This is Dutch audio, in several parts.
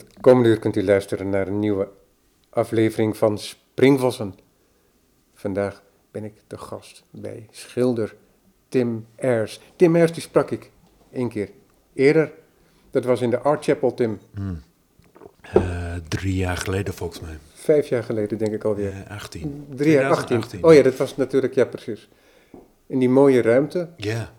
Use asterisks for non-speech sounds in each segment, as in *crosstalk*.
Het komende uur kunt u luisteren naar een nieuwe aflevering van Springvossen. Vandaag ben ik de gast bij schilder Tim Ayers. Tim Ayers, die sprak ik één keer eerder. Dat was in de Art Chapel, Tim. Eh, drie jaar geleden volgens mij. Vijf jaar geleden, denk ik alweer. Eh, 18. Drie jaar, 18. 2018. Oh ja, dat was natuurlijk, ja precies. In die mooie ruimte. Ja,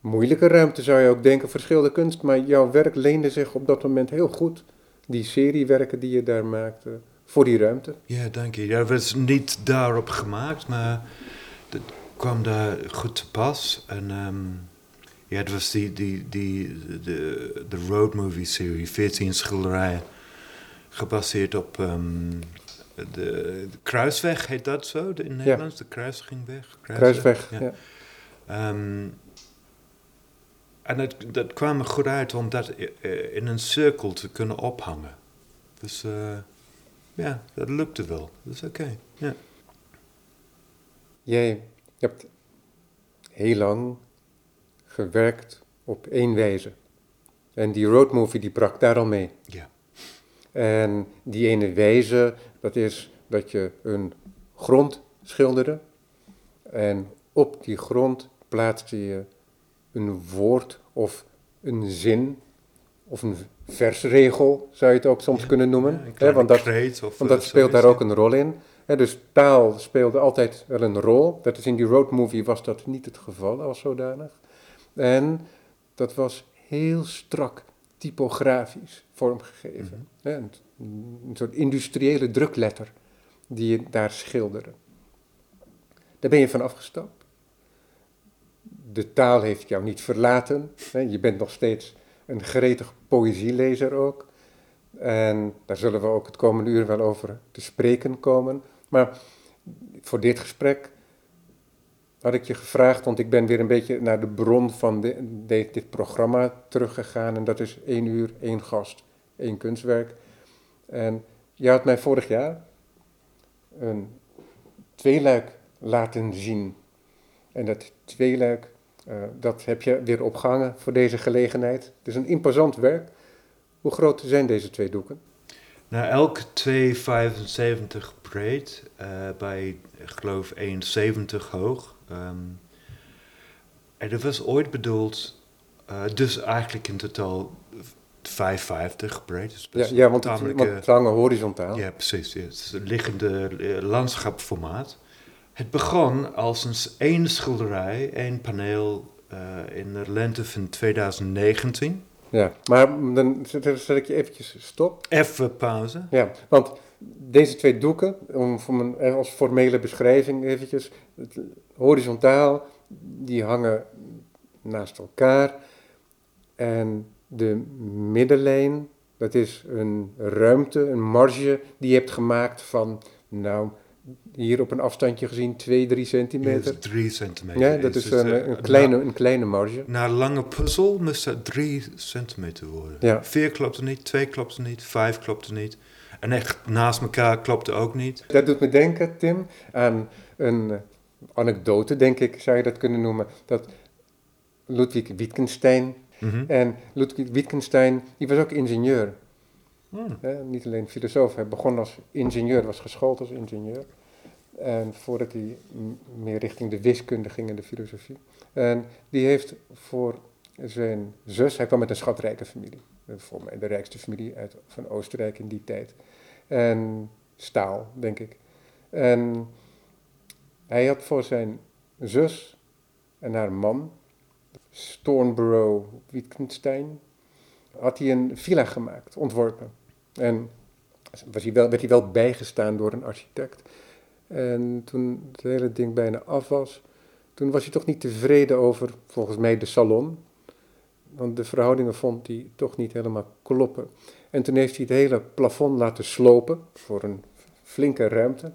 Moeilijke ruimte zou je ook denken voor schilderkunst, maar jouw werk leende zich op dat moment heel goed. Die seriewerken die je daar maakte, voor die ruimte. ja, dank je. Ja, het was niet daarop gemaakt, maar het kwam daar goed te pas. En ehm, ja, het was die, die, die, de, de road movie serie, 14 schilderijen, gebaseerd op ehm, de, de Kruisweg, heet dat zo in Nederlands? De Kruisigingweg? Kruisweg. Ja. ja. Ehm, en dat, dat kwam er goed uit om dat i- eh, in een cirkel te kunnen ophangen. Dus eh, ja, dat lukte wel. Dat is oké. Ja. Jij hebt heel lang gewerkt op één wijze. En die roadmovie die brak daar al mee. ja. En die ene wijze, dat is dat je een grond schilderde. En op die grond plaatste je een woord of een zin of een versregel, zou je het ook soms Ja, kunnen noemen. Ja, hè, want dat, of, want eh, dat speelt daar ook een rol in. Hè, dus taal speelde altijd wel een rol. Dat is in die roadmovie was dat niet het geval als zodanig. En dat was heel strak typografisch vormgegeven. Hè, een, een soort industriële drukletter die je daar schilderde. Daar ben je van afgestapt. De taal heeft jou niet verlaten. Je bent nog steeds een gretig poëzielezer ook. En daar zullen we ook het komende uur wel over te spreken komen. Maar voor dit gesprek had ik je gevraagd, want ik ben weer een beetje naar de bron van dit programma teruggegaan. En dat is één uur, één gast, één kunstwerk. En je had mij vorig jaar een tweeluik laten zien. En dat tweeluik, dat heb je weer opgehangen voor deze gelegenheid. Het is een imposant werk. Hoe groot zijn deze twee doeken? Nou, elk 2,75 breed, eh, bij, ik geloof, 1,70 hoog. Ehm, en dat was ooit bedoeld, eh, dus eigenlijk in totaal 5,50 breed. Dus Ja, ja want, het, want eh, het hangen horizontaal. Ja, precies. Ja. Het is een liggende eh, landschapformaat. Het begon als een één schilderij, één paneel eh, in de lente van 2019. Ja, maar dan zet, ik je eventjes stop. Even pauze. Ja, want deze twee doeken, om voor mijn, eh, als formele beschrijving eventjes, het, horizontaal, die hangen naast elkaar. En de middenlijn, dat is een ruimte, een marge die je hebt gemaakt van, nou, hier op een afstandje gezien 2, 3 Ja, centimeter. dat is drie centimeter. Ja, dat is een, eh, een, kleine, een kleine marge. Na, een lange puzzel moest dat drie centimeter worden. Ja. Vier klopte niet, twee klopte niet, vijf klopte niet. En echt naast elkaar klopte ook niet. Dat doet me denken, Tim, aan een eh, anekdote, denk ik, zou je dat kunnen noemen. Dat Ludwig Wittgenstein, Mhm. en Ludwig Wittgenstein, die was ook ingenieur. Hmm. Niet alleen filosoof, hij begon als ingenieur, was geschoold als ingenieur. En voordat hij meer richting de wiskunde ging en de filosofie. En die heeft voor zijn zus, hij kwam met een schatrijke familie. Eh, Volgens mij de rijkste familie uit, van Oostenrijk in die tijd. En staal, denk ik. En hij had voor zijn zus en haar man, Stornborough Wittgenstein, had hij een villa gemaakt, ontworpen. En was hij wel, werd hij wel bijgestaan door een architect. En toen het hele ding bijna af was, toen was hij toch niet tevreden over, volgens mij, de salon. Want de verhoudingen vond hij toch niet helemaal kloppen. En toen heeft hij het hele plafond laten slopen voor een flinke ruimte.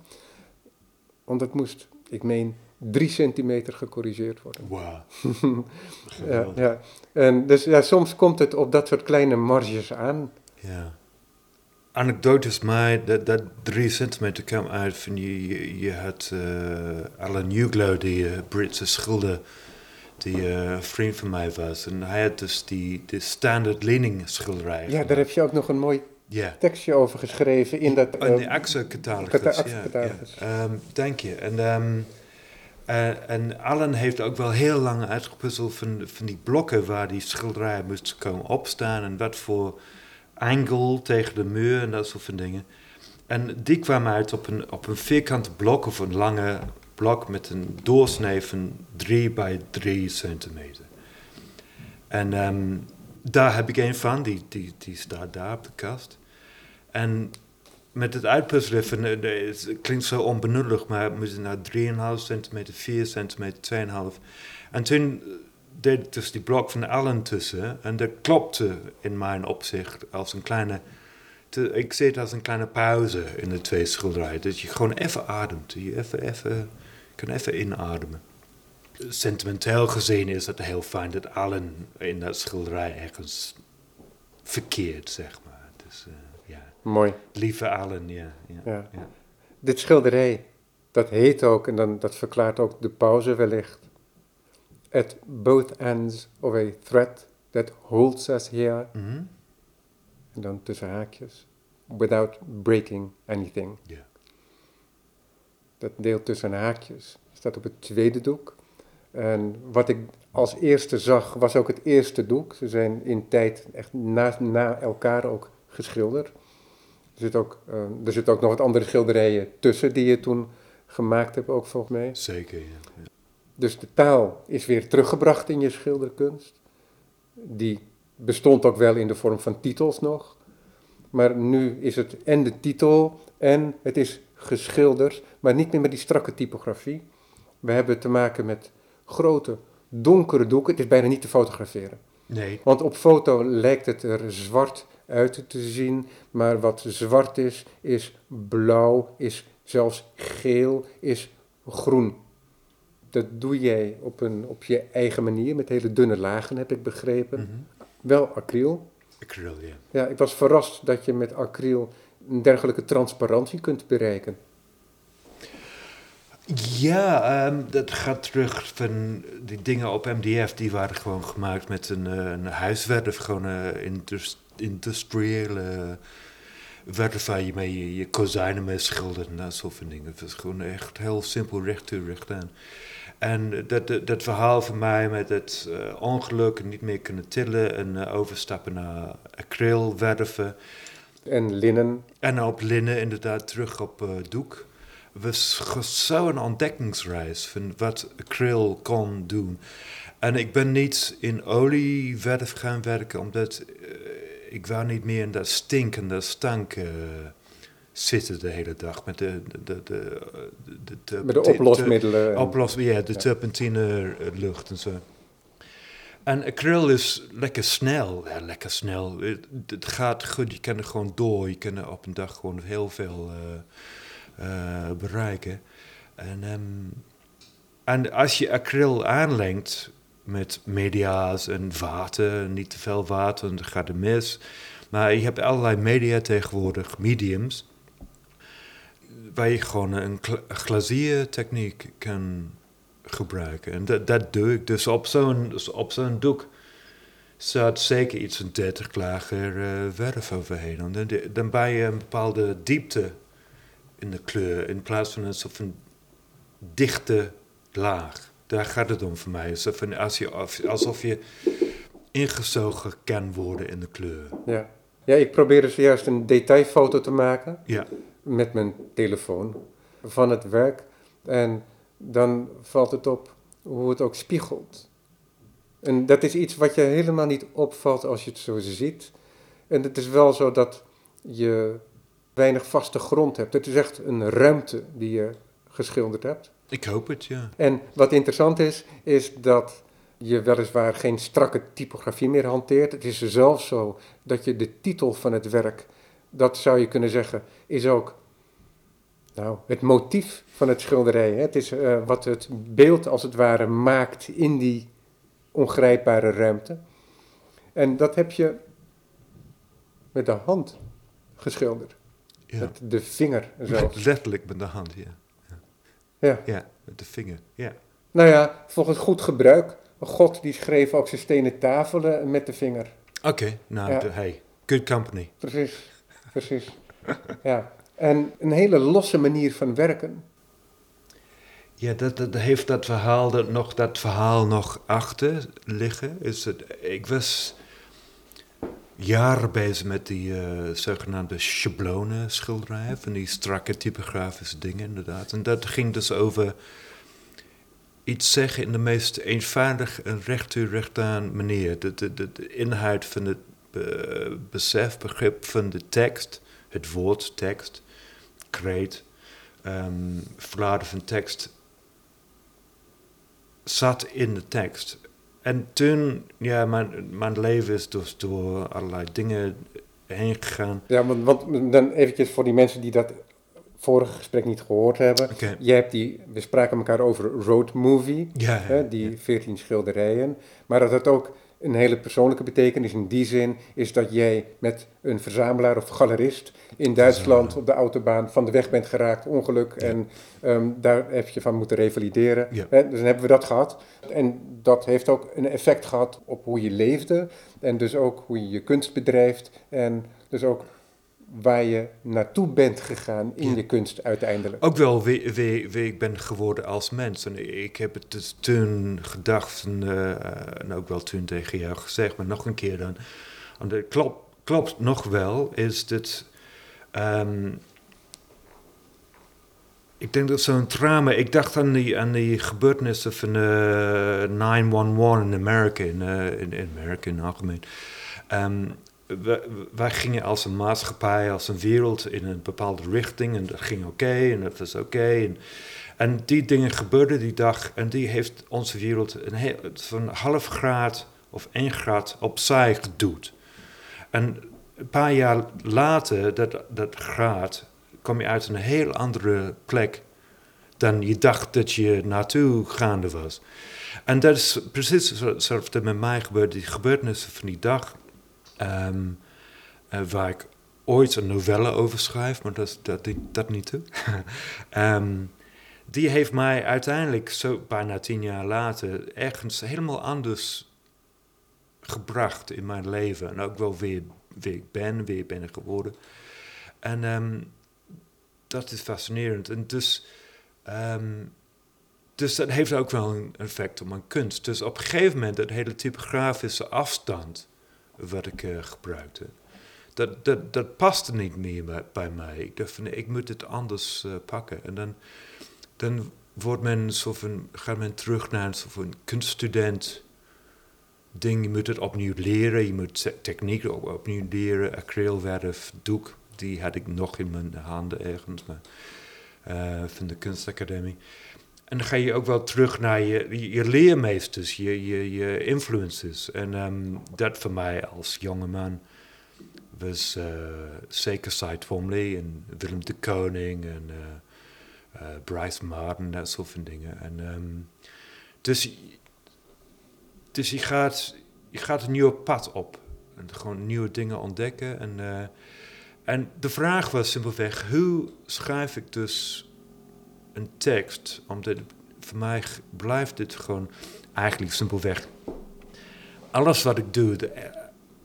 Want het moest, ik meen, drie centimeter gecorrigeerd worden. Wauw. *laughs* Ja, ja. En dus ja, soms komt het op dat soort kleine marges aan. Ja. Anekdotisch, maar dat, dat drie centimeter kwam uit van je, je, je had eh, Alan Newglow, die eh, Britse schilder, die een vriend van mij was. En hij had dus die, die standard leaning schilderij. Ja, daar heb je ook nog een mooi tekstje over geschreven in dat... In de AXA-catalogus. cata- ja. Ehm, dank je. En, ehm, eh, en Allen heeft ook wel heel lang uitgepuzzeld van, van die blokken waar die schilderijen moesten komen opstaan en wat voor angle tegen de muur en dat soort van dingen. En die kwam uit op een, op een vierkante blok of een lange blok met een doorsnee van 3 bij 3 centimeter. En ehm, daar heb ik een van, die, die, die staat daar op de kast. En met het uitpuzzelen eh, het klinkt zo onbenullig, maar het moest naar 3,5 centimeter, 4 centimeter, 2,5. En toen deed dus die blok van Allen tussen en dat klopte in mijn opzicht als een kleine, te- ik zie het als een kleine pauze in de twee schilderijen. Dat je gewoon even ademt, je even, even, kan even inademen. Sentimenteel gezien is het heel fijn dat Allen in dat schilderij ergens verkeert, zeg maar. Dus eh, ja, Mooi. lieve Allen, ja. ja, Ja. ja. Dit schilderij, dat heet ook, en dan, dat verklaart ook de pauze wellicht. At both ends of a thread that holds us here, Mhm. en dan tussen haakjes, without breaking anything. Ja. Dat deel tussen haakjes staat op het tweede doek. En wat ik als eerste zag, was ook het eerste doek. Ze zijn in tijd echt na, na elkaar ook geschilderd. Er zit, ook, eh, er zitten ook nog wat andere schilderijen tussen die je toen gemaakt hebt, ook volgens mij. Zeker, ja. Dus de taal is weer teruggebracht in je schilderkunst. Die bestond ook wel in de vorm van titels nog. Maar nu is het en de titel en het is geschilderd, maar niet meer met die strakke typografie. We hebben te maken met grote, donkere doeken. Het is bijna niet te fotograferen. Nee, Want op foto lijkt het er zwart uit te zien, maar wat zwart is, is blauw, is zelfs geel, is groen. Dat doe jij op, een, op je eigen manier, met hele dunne lagen, heb ik begrepen. Mhm. Wel acryl. acryl, ja. Ja, ik was verrast dat je met acryl een dergelijke transparantie kunt bereiken. Ja, ehm, dat gaat terug van die dingen op MDF, die waren gewoon gemaakt met een, eh, een huiswerf, gewoon een indus- industriële werf waar je mee je, je kozijnen mee schildert en dat soort van dingen. Het was gewoon echt heel simpel recht toe, recht aan. En dat, dat, dat verhaal van mij met het eh, ongeluk niet meer kunnen tillen en eh, overstappen naar acrylwerven. En linnen, En op linnen inderdaad terug op eh, doek. was zo'n ontdekkingsreis van wat acryl kon doen. En ik ben niet in olieverf gaan werken, omdat ik wou niet meer in dat stink en dat stank zitten de hele dag. Met de, de, de, de, de, met de oplosmiddelen. en- Oplos, ja, de Ja. turpentine eh, lucht en zo. En acryl is lekker snel. Ja, lekker snel. Het, het gaat goed. Je kan er gewoon door. Je kan er op een dag gewoon heel veel eh, eh, bereiken. En, ehm, en als je acryl aanlengt met media's en water, niet te veel water, dan gaat het mis. Maar je hebt allerlei media tegenwoordig, mediums, waar je gewoon een gla- glaziertechniek kan gebruiken. En dat, dat doe ik. Dus op zo'n dus op zo'n doek staat zeker iets van 30 lager eh, verf overheen. En dan, dan ben je een bepaalde diepte in de kleur, in plaats van een soort van dichte laag. Daar gaat het om voor mij. Alsof, van als je, of- alsof je ingezogen kan worden in de kleur. Ja. ja, ik probeerde zojuist een detailfoto te maken. Ja, met mijn telefoon van het werk. En dan valt het op hoe het ook spiegelt. En dat is iets wat je helemaal niet opvalt als je het zo ziet. En het is wel zo dat je weinig vaste grond hebt. Het is echt een ruimte die je geschilderd hebt. ik hoop het, ja. En wat interessant is, is dat je weliswaar geen strakke typografie meer hanteert. Het is zelfs zo dat je de titel van het werk, dat zou je kunnen zeggen, is ook nou, het motief van het schilderij. Hè? Het is eh, wat het beeld als het ware maakt in die ongrijpbare ruimte. En dat heb je met de hand geschilderd. ja. Met de vinger zelfs. Letterlijk met de hand, ja. Ja. Ja, met de vinger, ja. Nou ja, volgens goed gebruik. God die schreef ook zijn stenen tafelen met de vinger. Oké, nou, hey, good company. Precies. Precies. Ja. En een hele losse manier van werken. Ja, dat, dat heeft dat verhaal dat nog, dat verhaal nog achter liggen. Is het, ik was jaren bezig met die uh, zogenaamde schablonen schilderijen, van die strakke typografische dingen inderdaad. En dat ging dus over iets zeggen in de meest eenvoudige en recht u recht aan manier. De, de, de inhoud van het be, besef, begrip van de tekst, het woord tekst, kreet, um, verladen van tekst, zat in de tekst. En toen, ja, mijn, mijn leven is dus door allerlei dingen heen gegaan. Ja, want, want dan eventjes voor die mensen die dat vorige gesprek niet gehoord hebben. Okay. Jij hebt die, we spraken elkaar over road movie, Ja, hè, die veertien schilderijen. Maar dat had ook een hele persoonlijke betekenis. In die zin is dat jij met een verzamelaar of galerist in Duitsland op de autobaan van de weg bent geraakt, ongeluk. Ja. En ehm, daar heb je van moeten revalideren. Ja. Dus dan hebben we dat gehad. En dat heeft ook een effect gehad op hoe je leefde. En dus ook hoe je je kunst bedrijft. En dus ook waar je naartoe bent gegaan in Ja. je kunst uiteindelijk. Ook wel wie, wie, wie ik ben geworden als mens. En ik heb het dus toen gedacht, en, eh, en ook wel toen tegen jou gezegd, maar nog een keer dan. Want het klopt, klopt nog wel, is dat. ehm, ik denk dat zo'n trauma. Ik dacht aan die, aan die gebeurtenissen van eh 911 in Amerika, in, eh, in, in Amerika in het algemeen. Ehm, we- wij gingen als een maatschappij, als een wereld in een bepaalde richting en dat ging oké en dat was oké. en, en die dingen gebeurden die dag en die heeft onze wereld een heel, van half graad of één graad opzij geduwd. En een paar jaar later, dat, dat graad, kom je uit een heel andere plek dan je dacht dat je naartoe gaande was. En dat is precies er met mij gebeurde, die gebeurtenissen van die dag. Ehm, eh, waar ik ooit een novelle over schrijf, maar dat, dat, dat niet toe. *laughs* Ehm, die heeft mij uiteindelijk, zo bijna tien jaar later, ergens helemaal anders gebracht in mijn leven. En ook wel weer wie ik ben, wie ik ben geworden. En ehm, dat is fascinerend. En dus, dus dat heeft ook wel een effect op mijn kunst. Dus op een gegeven moment, dat hele typografische afstand wat ik eh, gebruikte, dat, dat, dat paste niet meer bij, mij. Ik dacht van, ik moet het anders eh, pakken. En dan, dan wordt men zo van, gaat men terug naar een van kunststudent ding. Je moet het opnieuw leren, je moet te- technieken op, opnieuw leren. Acrylverf, doek, die had ik nog in mijn handen ergens, eh, van de kunstacademie. En dan ga je ook wel terug naar je, je, leermeesters, je, je, je influences. En ehm, dat voor mij als jonge man was eh, zeker Cy Twombly en Willem de Koning en eh, eh, Bryce Martin, dat soort van dingen. En, ehm, dus, dus je, gaat, je gaat een nieuw pad op. En gewoon nieuwe dingen ontdekken. En, en de vraag was simpelweg, hoe schrijf ik dus een tekst? Omdat voor mij blijft dit gewoon eigenlijk simpelweg... Alles wat ik doe, de- eh,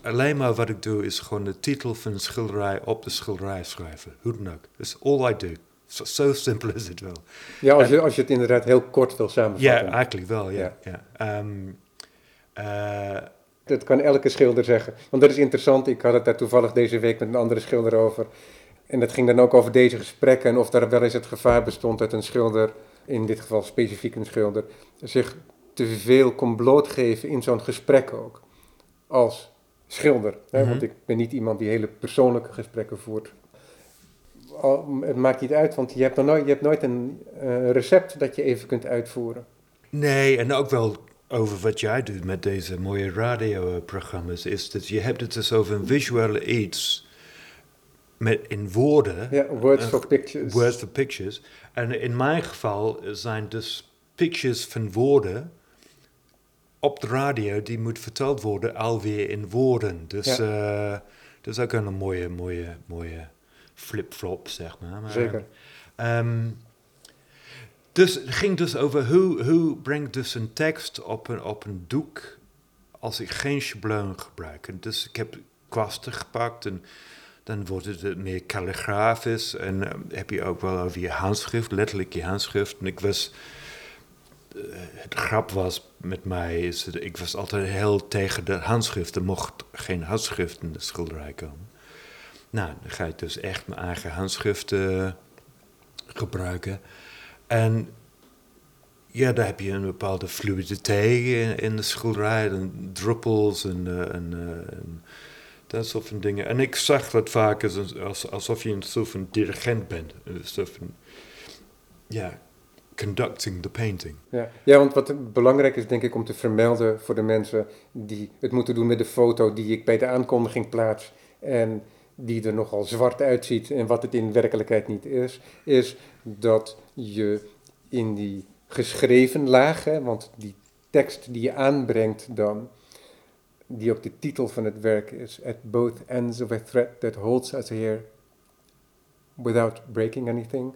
alleen maar wat ik doe, is gewoon de titel van een schilderij op de schilderij schrijven. Hoe dan ook. That's all I do. Zo so simpel is het wel. Ja, als je, als je het inderdaad heel kort wil Ja, samenvatten. eigenlijk wel, ja. ja. Ehm, eh, Dat kan elke schilder zeggen. Want dat is interessant. Ik had het daar toevallig deze week met een andere schilder over. En dat ging dan ook over deze gesprekken en of daar wel eens het gevaar bestond dat een schilder, in dit geval specifiek een schilder, zich te veel kon blootgeven in zo'n gesprek ook. Als schilder. Hè? Mhm. Want ik ben niet iemand die hele persoonlijke gesprekken voert. Al, het maakt niet uit, want je hebt, nooit, je hebt nooit een eh, recept dat je even kunt uitvoeren. nee, en ook wel over wat jij doet met deze mooie radioprogramma's, is dat je hebt het dus over een visuele iets met in woorden. Ja, words Eh, for pictures. Words for pictures. En in mijn geval zijn dus pictures van woorden op de radio die moet verteld worden alweer in woorden. Dus eh, dat is ook een mooie, mooie, mooie flip-flop, zeg maar. maar Zeker. ehm, dus het ging dus over hoe, hoe breng dus een tekst op een, op een doek als ik geen schabloon gebruik. En dus ik heb kwasten gepakt en dan wordt het meer kalligrafisch. En eh, heb je ook wel over je handschrift, letterlijk je handschrift. En ik was, eh, het grap was met mij, is ik was altijd heel tegen de handschrift. Er mocht geen handschrift in de schilderij komen. Nou, dan ga ik dus echt mijn eigen handschrift eh, gebruiken. En ja, daar heb je een bepaalde fluiditeit in, de schilderij, en druppels en, en, dat soort van dingen. En ik zag dat vaak als, als, alsof je een soort van dirigent bent. Een soort van, ja, conducting the painting. Ja. ja, want wat belangrijk is denk ik om te vermelden voor de mensen die het moeten doen met de foto die ik bij de aankondiging plaats en die er nogal zwart uitziet en wat het in werkelijkheid niet is, is dat je in die geschreven laag, hè, want die tekst die je aanbrengt dan, die ook de titel van het werk is, at both ends of a thread that holds us here without breaking anything,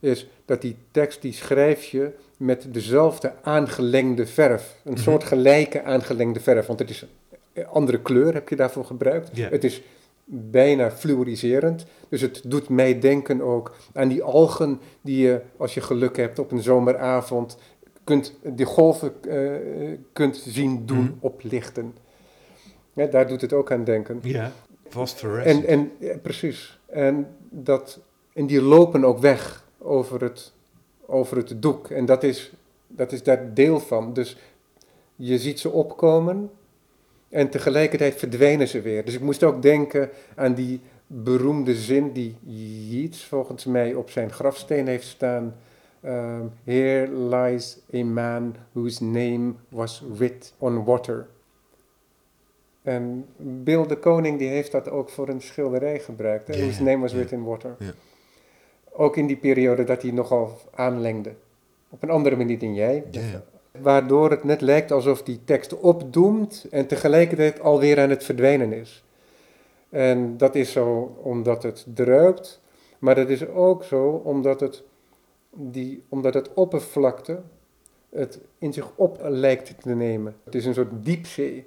is dat die tekst die schrijf je met dezelfde aangelengde verf, een soort gelijke aangelengde verf, want het is een andere kleur heb je daarvoor gebruikt. Yeah. Het is bijna fluoriserend. Dus het doet mij denken ook aan die algen die je, als je geluk hebt, op een zomeravond kunt, die golven uh, kunt zien doen Mhm. oplichten. Ja, daar doet het ook aan denken. Ja. En, en ja, precies. En, dat, en die lopen ook weg over het, over het doek. En dat is, dat is daar deel van. Dus je ziet ze opkomen en tegelijkertijd verdwijnen ze weer. Dus ik moest ook denken aan die beroemde zin die Yeats volgens mij op zijn grafsteen heeft staan. Um, Here lies a man whose name was writ on water. En Bill de Koning die heeft dat ook voor een schilderij gebruikt. Hè? Ja, whose name was ja. writ in water. Ook in die periode dat hij nogal aanlengde. Op een andere manier dan jij. Waardoor het net lijkt alsof die tekst opdoemt en tegelijkertijd alweer aan het verdwijnen is. En dat is zo omdat het druipt, maar dat is ook zo omdat het, die, omdat het oppervlakte het in zich op lijkt te nemen. Het is een soort diepzee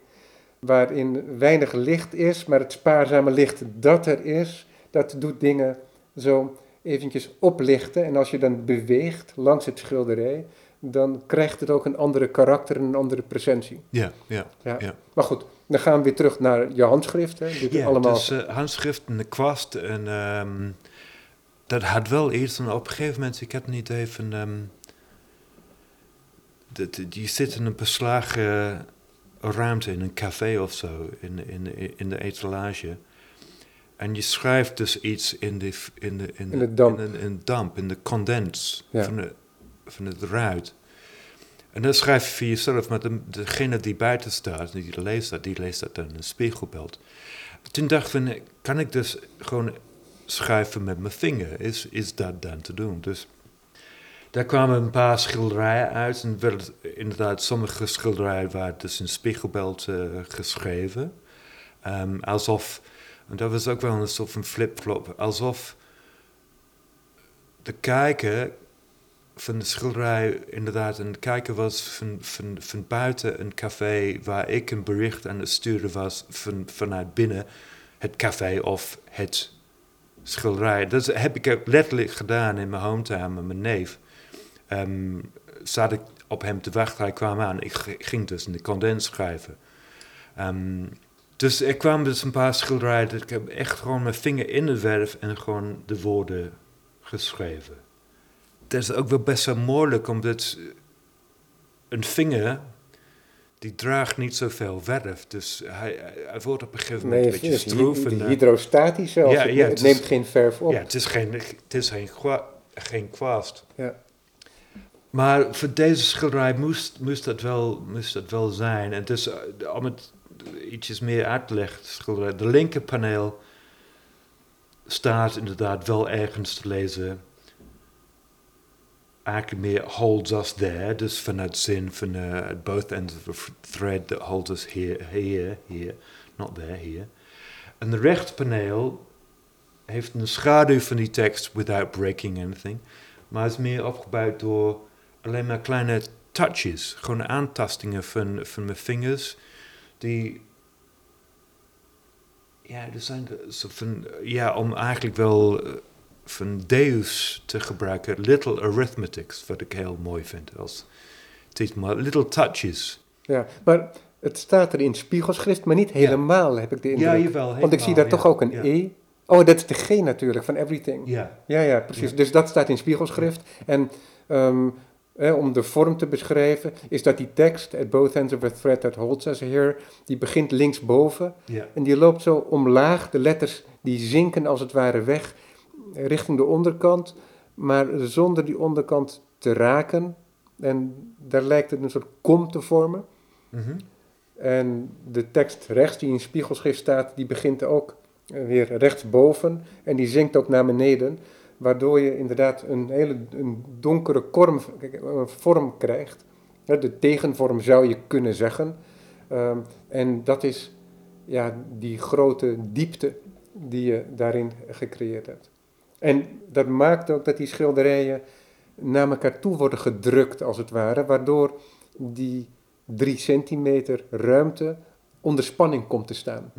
waarin weinig licht is, maar het spaarzame licht dat er is, dat doet dingen zo eventjes oplichten. En als je dan beweegt langs het schilderij, dan krijgt het ook een andere karakter en een andere presentie. Ja, ja. Ja. Ja. Maar goed, dan gaan we weer terug naar je handschrift. Hè. Dit Ja, allemaal... dus handschrift en de kwast. En ehm, dat had wel iets. En op een gegeven moment, ik had een idee van... ehm, dat, je zit in een beslagen ruimte, in een café of zo, in, in, in de etalage. En je schrijft dus iets in de, in de, in In de damp. In, de- in damp, in de condens Ja. van, de, van het ruit. En dan schrijf je voor jezelf, maar de, degene die buiten staat, die leest dat, die leest dat dan in een spiegelbeeld. Toen dacht ik, kan ik dus gewoon schrijven met mijn vinger? Is, is dat dan te doen? Dus daar kwamen een paar schilderijen uit. En werd inderdaad, sommige schilderijen waren dus in spiegelbeeld eh, geschreven. Ehm, alsof, en dat was ook wel een soort van flip-flop, alsof de kijker van de schilderij inderdaad een kijker was van, van, van buiten een café waar ik een bericht aan het sturen was van, vanuit binnen het café of het schilderij. Dat heb ik ook letterlijk gedaan in mijn hometown met mijn neef. Ehm, zat ik op hem te wachten, hij kwam aan. Ik ging dus in de condens schrijven. Ehm, dus er kwamen dus een paar schilderijen. dat Ik heb echt gewoon mijn vinger in de verf en gewoon de woorden geschreven. Dat is ook wel best wel moeilijk, omdat een vinger, die draagt niet zoveel verf. Dus hij, hij- wordt op een gegeven moment Nee, een beetje stroef. en, hydrostatisch zelfs. Ja, het, ja, het het is- neemt geen verf op. ja, het is geen, het is geen, geen kwast. Ja. Maar voor deze schilderij moest, moest, dat, wel, moest dat wel zijn. En dus om het ietsjes meer uit te leggen, de schilderij. De linkerpaneel staat inderdaad wel ergens te lezen. Eigenlijk meer holds us there. Dus vanuit zin van eh, at both ends of a thread that holds us here, here, here. Not there, here. En de rechterpaneel heeft een schaduw van die tekst without breaking anything. Maar is meer opgebouwd door alleen maar kleine touches. Gewoon aantastingen van, van mijn vingers. Die ja, er zijn zo van, ja, om eigenlijk wel eh, van Deus te gebruiken, little arithmetics, wat ik heel mooi vind als titel, maar little touches. Ja, maar het staat er in spiegelschrift, maar niet helemaal, heb ik de indruk. Ja, jawel. Want ik zie daar helemaal, toch ook een ja. E. Oh, dat is de G natuurlijk, van everything. Ja, Ja, ja, precies. Dus dat staat in spiegelschrift. En ehm, eh, om de vorm te beschrijven, is dat die tekst, at both ends of a thread that holds us here, die begint linksboven en die loopt zo omlaag. De letters die zinken als het ware weg eh, richting de onderkant, maar zonder die onderkant te raken. En daar lijkt het een soort kom te vormen. mhm. En de tekst rechts, die in spiegelschrift staat, die begint ook eh, weer rechtsboven en die zinkt ook naar beneden, waardoor je inderdaad een hele een donkere korm, vorm krijgt. De tegenvorm zou je kunnen zeggen. Ehm, en dat is ja, die grote diepte die je daarin gecreëerd hebt. En dat maakt ook dat die schilderijen naar elkaar toe worden gedrukt, als het ware, waardoor die drie centimeter ruimte onder spanning komt te staan.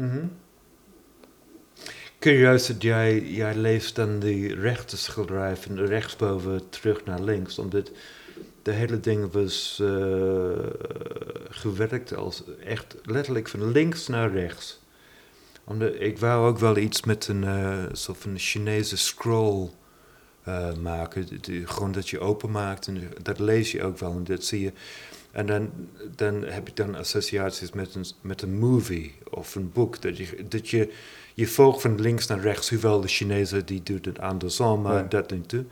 Mhm. Curieus dat jij, jij leest dan die rechte schilderij van rechtsboven terug naar links, omdat de hele ding was eh, gewerkt als echt letterlijk van links naar rechts. Omdat, ik wou ook wel iets met een eh, soort van Chinese scroll eh, maken. Gewoon dat je openmaakt en dat lees je ook wel en dat zie je. En dan, dan heb je dan associaties met een, met een movie of een boek. Dat je, dat je, je volgt van links naar rechts, hoewel de Chinezen die doet het andersom, maar Ja. dat niet toe.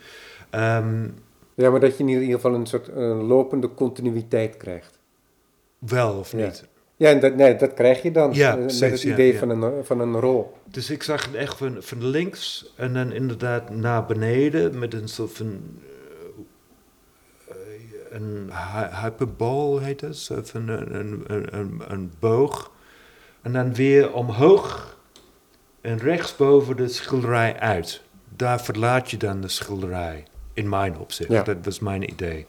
Ehm, Ja, maar dat je in ieder geval een soort eh, lopende continuïteit krijgt. wel of Ja. niet. Ja, en dat, nee, dat krijg je dan Ja, eh, met het idee ja. Van, een, van een rol. Dus ik zag het echt van, van links en dan inderdaad naar beneden met een soort van. Een hy- hyperbol heet dat, zo van een, een, een, een, boog. En dan weer omhoog en rechtsboven de schilderij uit. Daar verlaat je dan de schilderij, in mijn opzicht. Ja. Dat was mijn idee.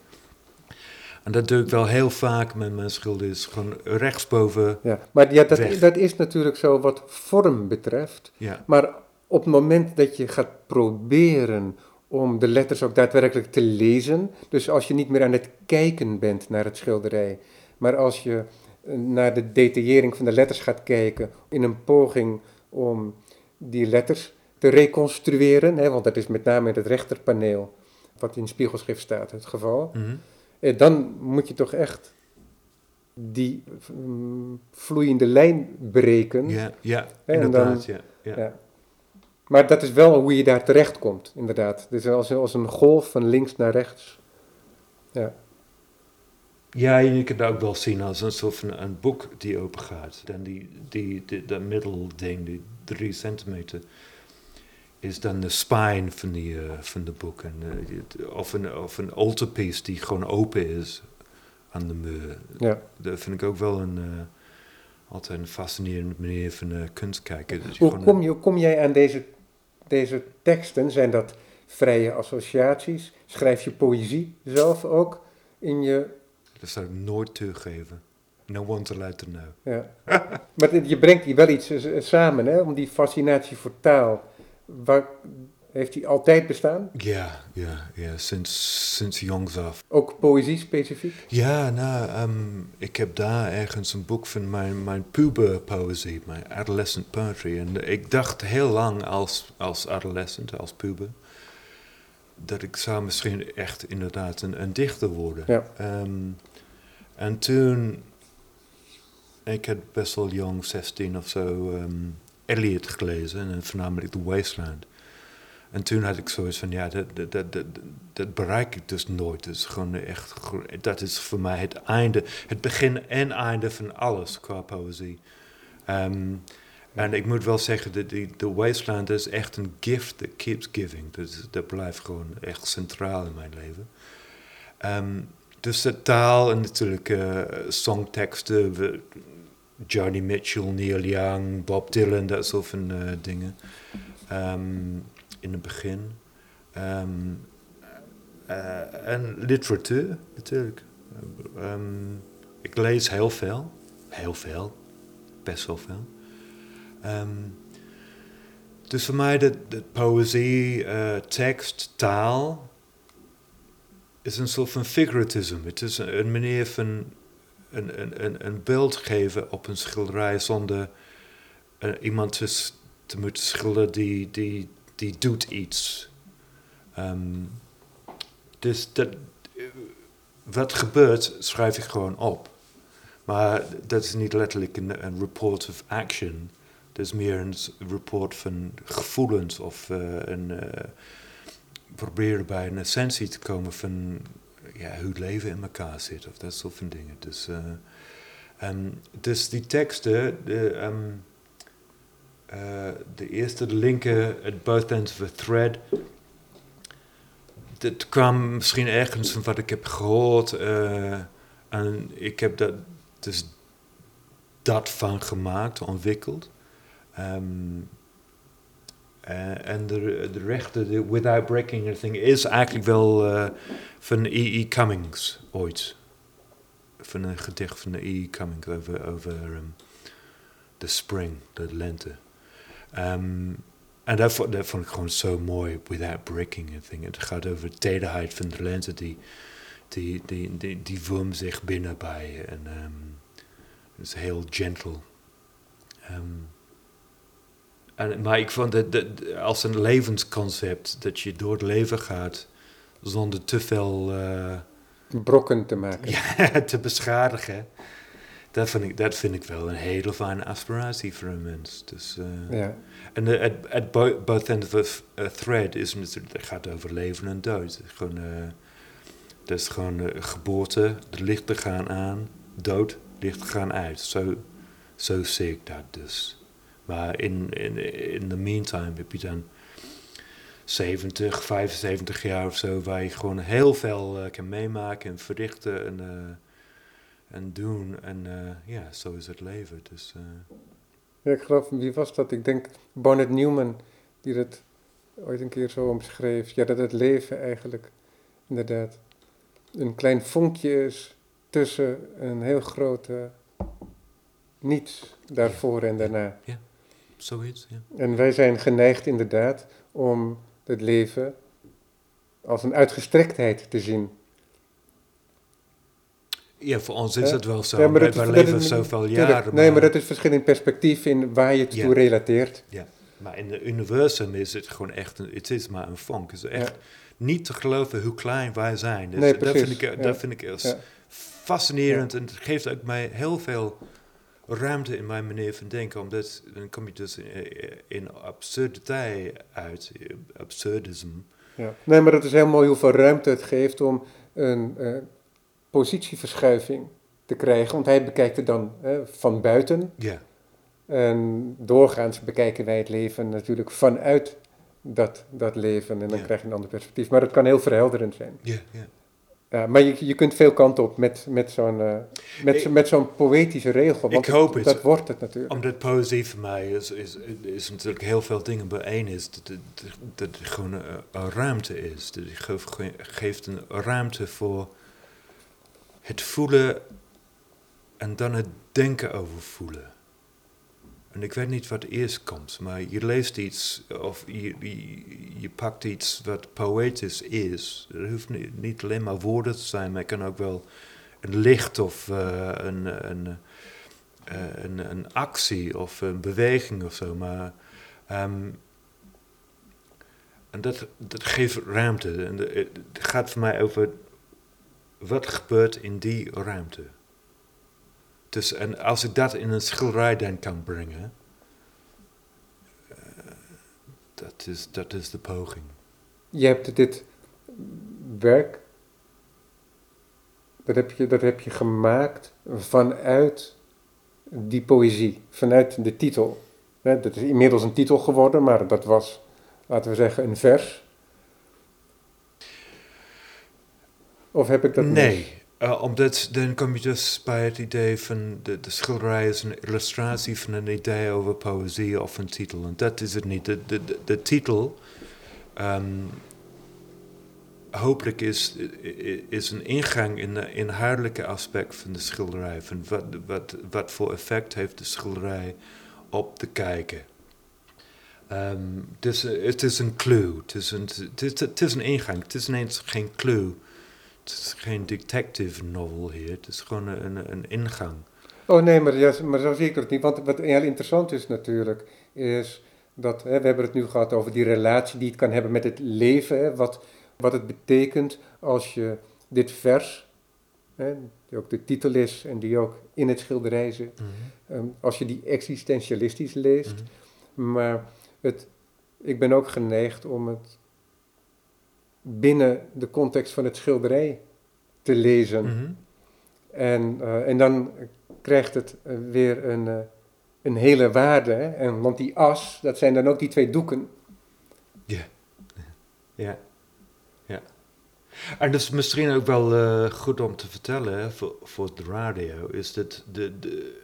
En dat doe ik wel heel vaak met mijn schilderen, is gewoon rechtsboven. Ja. Maar ja, dat, Weg. dat is natuurlijk zo wat vorm betreft. Ja, Maar op het moment dat je gaat proberen om de letters ook daadwerkelijk te lezen, dus als je niet meer aan het kijken bent naar het schilderij, maar als je eh, naar de detaillering van de letters gaat kijken in een poging om die letters te reconstrueren, hè, want dat is met name in het rechterpaneel, wat in spiegelschrift staat, het geval, eh, dan moet je toch echt die mm, vloeiende lijn breken. ja, ja En dan- inderdaad. ja, ja. Ja. Maar dat is wel hoe je daar terecht komt, inderdaad. Dus als, als een golf van links naar rechts. Ja, Ja, je kunt het ook wel zien als een soort van een boek die open gaat. Dan die, die, die, dat middelding, die drie centimeter, is dan de spine van, die, eh, van de boek. En, eh, of, een, of een altarpiece die gewoon open is aan de muur. ja. Dat vind ik ook wel een, eh, altijd een fascinerende manier van kunst kijken. Hoe kom, je, hoe kom jij aan deze, deze teksten? Zijn dat vrije associaties? Schrijf je poëzie zelf ook in je... Dat zou ik nooit toegeven. No one to let to know. Ja. maar je brengt hier wel iets samen, hè? Om die fascinatie voor taal. Waar, heeft die altijd bestaan? Ja, ja, ja, sinds, sinds jongs af. Ook poëzie specifiek? Ja, nou, ehm, ik heb daar ergens een boek van mijn, mijn puberpoëzie, mijn adolescent poetry. En ik dacht heel lang als, als adolescent, als puber, dat ik zou misschien echt inderdaad een, een dichter worden. Ja. Ehm, en toen, ik had best wel jong, 16 of zo, ehm Eliot gelezen, en voornamelijk The Wasteland. En toen had ik zoiets van, ja, dat, dat, dat, dat, bereik ik dus nooit. Dat is gewoon echt, dat is voor mij het einde, het begin en einde van alles qua poëzie. Ehm, en ik moet wel zeggen, dat die, The Wasteland is echt een gift that keeps giving. Dat, dat blijft gewoon echt centraal in mijn leven. Ehm, dus de taal en natuurlijk eh, songteksten, Johnny Mitchell, Neil Young, Bob Dylan, dat soort van eh, dingen. Ehm, in het begin. Ehm, eh, en literatuur, natuurlijk. Ehm, ik lees heel veel. Heel veel. Best wel veel. Ehm, Dus voor mij de, de poëzie, uh, tekst, taal is een soort van figuratisme. Het is een, manier van een, een, een, een beeld geven op een schilderij zonder uh, iemand te, te moeten schilderen die, die, die doet iets. Um, dus dat, wat gebeurt, schrijf ik gewoon op. Maar dat is niet letterlijk een, report of action. Dat is meer een report van gevoelens of uh, een, uh, proberen bij een essentie te komen van ja, hoe het leven in elkaar zit of dat soort van dingen. Dus, uh, dus die teksten, de, um, de eerste, de linker, at both ends of a thread, dat kwam misschien ergens van wat ik heb gehoord. en ik heb dat dus dat van gemaakt, ontwikkeld. Um, uh, en de, de rechte, de Without Breaking Anything, is eigenlijk wel uh, van E.E. E. Cummings ooit. Van een gedicht van E.E. E. Cummings over, over um, de spring, de lente. Um, en dat vond, dat vond ik gewoon zo mooi, Without Breaking Anything. Het gaat over de tederheid van de lente die, die, die, die, die vormt zich binnen bij je. En um, het is heel gentle. Um, en, maar ik vond het als een levensconcept dat je door het leven gaat zonder te veel. Uh, brokken te maken. *laughs* Ja, te beschadigen. Dat vind, ik, dat vind ik wel een hele fijne aspiratie voor een mens. Dus, uh, ja. En de, at, at both ends of a thread is het gaat over leven en dood. Het is gewoon, uh, dat is gewoon uh, geboorte, de lichten gaan aan, dood, lichten gaan uit. Zo, zo zie ik dat dus. Maar in, in, in the meantime heb je dan 70, 75 jaar of zo, waar je gewoon heel veel uh, kan meemaken en verrichten en, uh, en doen. En uh, ja, zo is het leven. Dus, ja, ik geloof, wie was dat? Ik denk Barnett Newman, die dat ooit een keer zo omschreef. Ja, dat het leven eigenlijk inderdaad een klein vonkje is tussen een heel grote niets daarvoor en daarna. Ja zoiets. Ja. En wij zijn geneigd inderdaad om het leven als een uitgestrektheid te zien. Ja, voor ons is het wel zo. Ja, maar wij, leven zoveel jaren. Nee, maar dat is verschil in perspectief in waar je het toe relateert. Ja, maar in het universum is het gewoon echt, een, het is maar een vonk. Het is echt niet te geloven hoe klein wij zijn. Dus nee, dat vind ik, dat vind ik fascinerend en het geeft ook mij heel veel ruimte in mijn manier van denken, omdat dan kom je dus in, in absurditeit uit, absurdisme. Ja. Nee, maar dat is heel mooi hoeveel ruimte het geeft om een uh, positieverschuiving te krijgen, want hij bekijkt het dan uh, van buiten. Ja. En doorgaans bekijken wij het leven natuurlijk vanuit dat, dat leven en dan krijg je een ander perspectief. Maar het kan heel verhelderend zijn. Ja, ja. Ja, maar je, je kunt veel kanten op met, met zo'n uh, met, met zo'n poëtische regel. Want ik hoop het. Dat wordt het natuurlijk. Omdat poëzie voor mij is, is, is natuurlijk heel veel dingen bijeen is. Dat, dat, dat het gewoon een, een, ruimte is. Dat het geeft een ruimte voor het voelen en dan het denken over voelen. En ik weet niet wat eerst komt, maar je leest iets of je, je, pakt iets wat poëtisch is. Het hoeft niet, alleen maar woorden te zijn, maar het kan ook wel een licht of uh, een, een, uh, een, een, actie of een beweging of zo. Maar, um, en dat, dat geeft ruimte. En het gaat voor mij over wat gebeurt in die ruimte. Dus, en als ik dat in een schilderij dan kan brengen, uh, dat, is, dat is de poging. Je hebt dit werk, dat heb je, dat heb je gemaakt vanuit die poëzie, vanuit de titel. Dat is inmiddels een titel geworden, maar dat was, laten we zeggen, een vers. Of heb ik dat Nee, uh, omdat dan kom je dus bij het idee van de, de schilderij is een illustratie van een idee over poëzie of een titel. En dat is het niet. De, de, de, titel, um, hopelijk, is, is een ingang in de inhoudelijke aspect van de schilderij. Van wat, wat, wat voor effect heeft de schilderij op de kijker. Ehm, dus eh, het is een clue. Het is een, het is, het is een ingang. Het is ineens geen clue. Het is geen detective novel hier. Het is gewoon een, een, ingang. Oh nee, maar, ja, maar zo zie ik het niet. Want wat heel interessant is natuurlijk, is dat hè, we hebben het nu gehad over die relatie die het kan hebben met het leven. Hè, wat, wat het betekent als je dit vers, hè, die ook de titel is en die ook in het schilderij zit, ehm, als je die existentialistisch leest. Mhm. Maar het, ik ben ook geneigd om het binnen de context van het schilderij te lezen. Mhm. En, eh, en dan krijgt het eh, weer een, eh, een hele waarde. Hè? En, want die as, dat zijn dan ook die twee doeken. Ja. *laughs* Ja. Ja. En dat is misschien ook wel goed om te vertellen hè, voor, voor de radio, is dat de, de,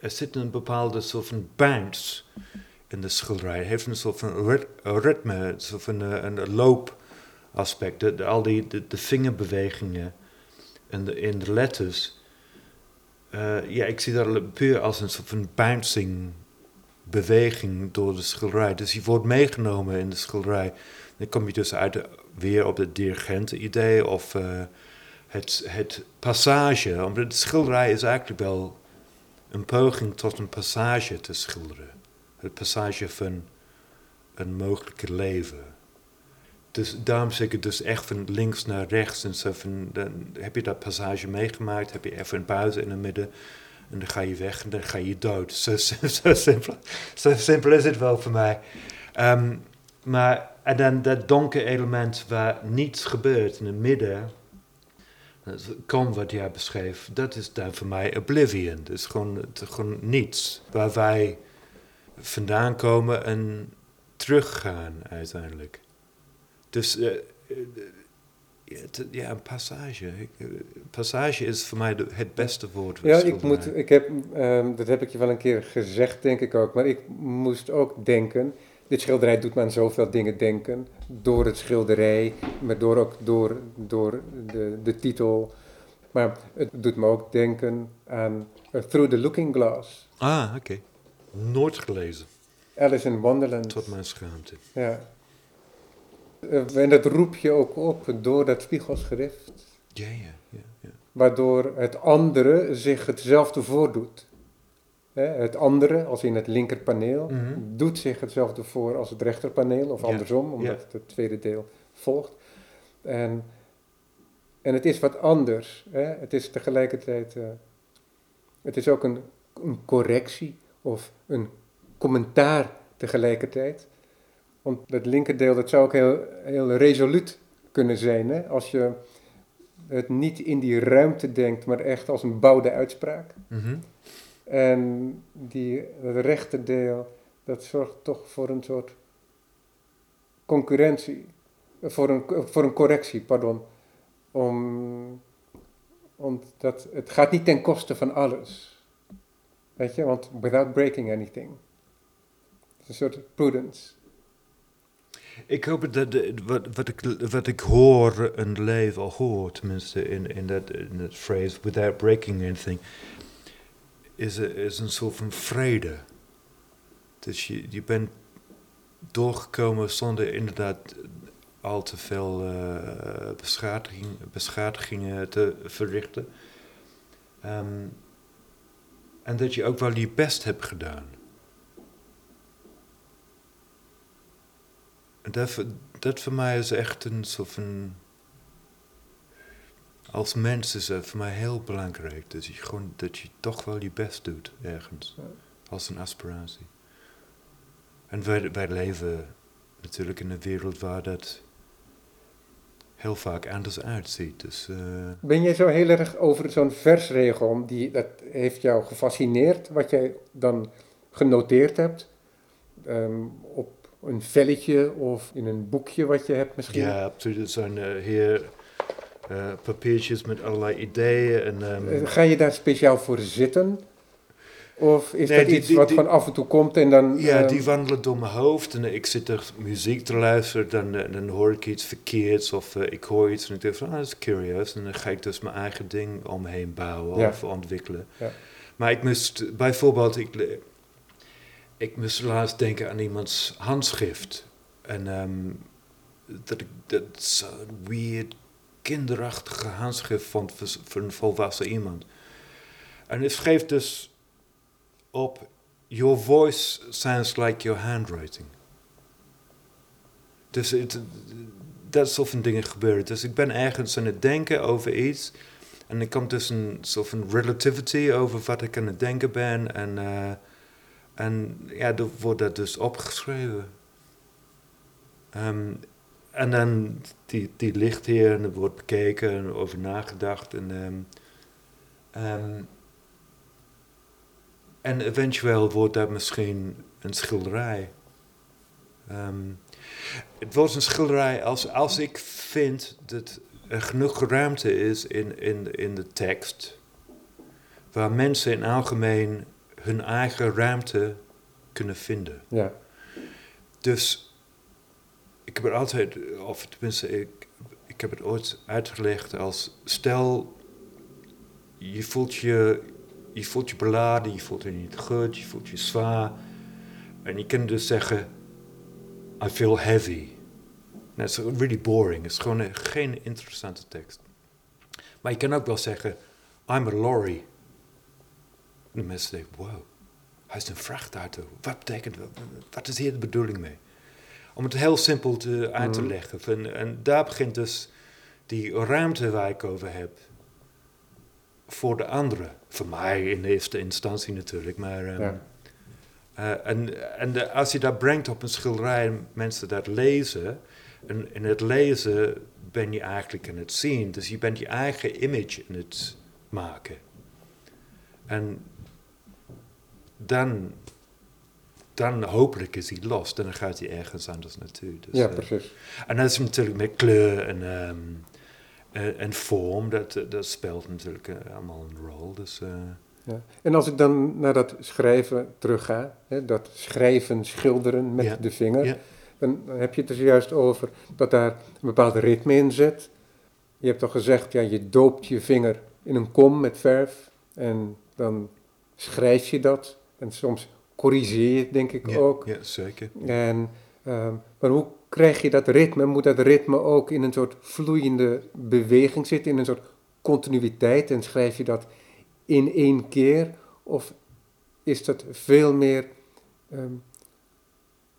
er zit een bepaalde soort van bounce in de schilderij. Heeft een soort van rit- een ritme, een soort van eh, een, loopaspect. De, al die de, vingerbewegingen en de, in de letters. Eh, ja, ik zie dat puur als een soort van bouncing beweging door de schilderij. Dus je wordt meegenomen in de schilderij. Dan kom je dus uit weer op het dirigenten-idee of eh, het, het passage. Omdat de schilderij is eigenlijk wel een poging tot een passage te schilderen. Passage van een mogelijke leven. Dus daarom zeg ik dus echt van links naar rechts. En zo van, dan heb je dat passage meegemaakt, heb je even een pauze in het midden. En dan ga je weg en dan ga je dood. *laughs* Zo, zo, simpel, zo simpel is het wel voor mij. Ehm, maar en dan dat donkere element waar niets gebeurt in het midden. Dat Kom wat jij beschreef, dat is dan voor mij oblivion. Dat is gewoon, gewoon niets. Waar wij vandaan komen en teruggaan uiteindelijk. Dus eh, eh, ja, een passage. Eh, passage is voor mij de- het beste woord. Ja, ik, moet, ik heb, ehm, dat heb ik je wel een keer gezegd, denk ik ook. Maar ik moest ook denken. Dit schilderij doet me aan zoveel dingen denken. Door het schilderij, maar door ook door, door de, de titel. Maar het doet me ook denken aan Through the Looking Glass. Ah, oké. Nooit gelezen, Alice in Wonderland. tot mijn schaamte. Ja. Eh, En dat roep je ook op door dat spiegelschrift. Ja, ja, ja. ja. waardoor het andere zich hetzelfde voordoet. Het andere, als in het linkerpaneel, Mhm. doet zich hetzelfde voor als het rechterpaneel, of Ja, andersom, omdat ja. het tweede deel volgt. En, en het is wat anders. Hè? Het is tegelijkertijd, eh, het is ook een, een correctie of een commentaar tegelijkertijd. Want het linkerdeel, dat zou ook heel, heel resoluut kunnen zijn, hè? als je het niet in die ruimte denkt, maar echt als een bouwde uitspraak. Mhm. En die, het rechte deel, dat zorgt toch voor een soort concurrentie, voor een, voor een correctie, pardon. Om, omdat het gaat niet ten koste van alles. Weet je, want without breaking anything. Is een soort prudence. Ik hoop dat de, wat, wat, ik, wat ik hoor en leef, al hoor tenminste in, in dat in dat phrase, without breaking anything, is, is een soort van vrede. Dus je, je bent doorgekomen zonder inderdaad al te veel eh, beschadiging, beschadigingen te verrichten. Ehm, en dat je ook wel je best hebt gedaan. En dat, voor- dat voor mij is echt een soort van. Als mens is het voor mij heel belangrijk dat je, gewoon, dat je toch wel je best doet ergens. Als een aspiratie. En wij, wij leven natuurlijk in een wereld waar dat heel vaak anders uitziet. Dus, eh, Ben jij zo heel erg over zo'n versregel, die, dat heeft jou gefascineerd, wat jij dan genoteerd hebt? Ehm, op een velletje of in een boekje wat je hebt misschien? ja, absoluut. Er zijn eh, hier eh, papiertjes met allerlei ideeën. En, ehm, Eh, Ga je daar speciaal voor zitten? Of is Nee, dat die- iets wat die- van af en toe komt en dan... Ja, ehm, die wandelen door mijn hoofd en ik zit er muziek te luisteren, dan, eh, dan hoor ik iets verkeerds of eh, ik hoor iets en ik denk van, ah, dat is curieus. En dan ga ik dus mijn eigen ding omheen bouwen Ja. of ontwikkelen. Ja. Maar ik moest bijvoorbeeld, ik, ik moest laatst denken aan iemands handschrift. En ehm, dat ik dat zo'n weird, kinderachtige handschrift vond voor, voor een volwassen iemand. En hij schreef dus op: Your voice sounds like your handwriting. Dus het, dat soort van dingen gebeuren. Dus ik ben ergens aan het denken over iets. En er komt dus een soort van relativity over wat ik aan het denken ben. En, eh, en ja, dan wordt dat dus opgeschreven. Ehm, en dan die, die ligt hier en er wordt bekeken en over nagedacht. En, ehm, en eventueel wordt dat misschien een schilderij. het wordt een schilderij als, als ik vind dat er genoeg ruimte is in, in, in de tekst. Waar mensen in algemeen hun eigen ruimte kunnen vinden. Ja. Dus ik heb het altijd, of tenminste, ik, ik heb het ooit uitgelegd als: stel, je voelt je, je voelt je beladen, je voelt je niet goed, je voelt je zwaar. En je kunt dus zeggen: I feel heavy. Dat is really boring. Het is gewoon een, geen interessante tekst. Maar je kan ook wel zeggen: I'm a lorry. En de mensen denken: wow, hij is een vrachtauto. Wat betekent dat? Wat is hier de bedoeling mee? Om het heel simpel te, uit te mhm. leggen. En, en daar begint dus die ruimte waar ik over heb. Voor de anderen. Voor mij in de eerste instantie natuurlijk. Maar, ehm, eh, en en de, als je dat brengt op een schilderij en mensen dat lezen. En in het lezen ben je eigenlijk aan het zien. Dus je bent je eigen image aan het maken. En dan dan hopelijk is hij los. En dan gaat hij ergens anders naartoe. Dus, ja, eh, precies. en dat is natuurlijk met kleur en, um, en vorm. Dat, eh, dat speelt natuurlijk allemaal een rol. Dus, ja. En als ik dan naar dat schrijven terugga, hè, dat schrijven, schilderen met de vinger, dan heb je het dus juist over dat daar een bepaald ritme in zit. Je hebt toch gezegd, ja, je doopt je vinger in een kom met verf en dan schrijf je dat. En soms corrigeer denk ik ook. Ja, zeker. En, ehm, maar hoe krijg je dat ritme? Moet dat ritme ook in een soort vloeiende beweging zitten, in een soort continuïteit? En schrijf je dat in één keer? Of is dat veel meer ehm,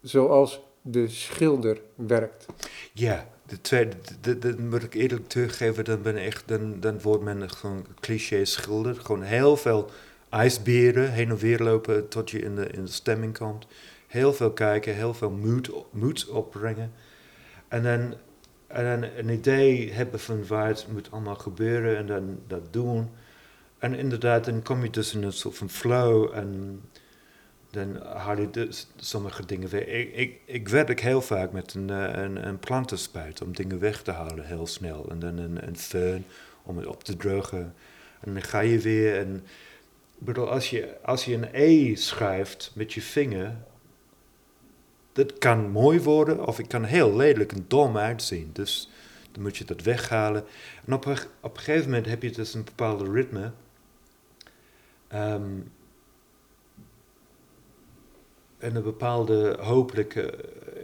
zoals de schilder werkt? Ja, de tweede, dat moet ik eerlijk teruggeven, dan ben echt, dan, dan wordt men gewoon cliché schilder. Gewoon heel veel ijsberen heen en weer lopen tot je in de, in de stemming komt. Heel veel kijken, heel veel moed, moed opbrengen. En dan, en dan een idee hebben van waar het moet allemaal gebeuren en dan dat doen. En inderdaad, dan kom je dus in een soort van flow en dan haal je dus sommige dingen weg. Ik, ik, ik werk heel vaak met een, eh, een, een plantenspuit om dingen weg te halen heel snel. En dan een, een föhn om het op te drogen. En dan ga je weer en bedoel, als je, als je een E schrijft met je vinger, dat kan mooi worden of het kan heel lelijk en dom uitzien. Dus dan moet je dat weghalen. En op een, op gegeven moment heb je dus een bepaalde ritme. Um, en een bepaalde hopelijke uh,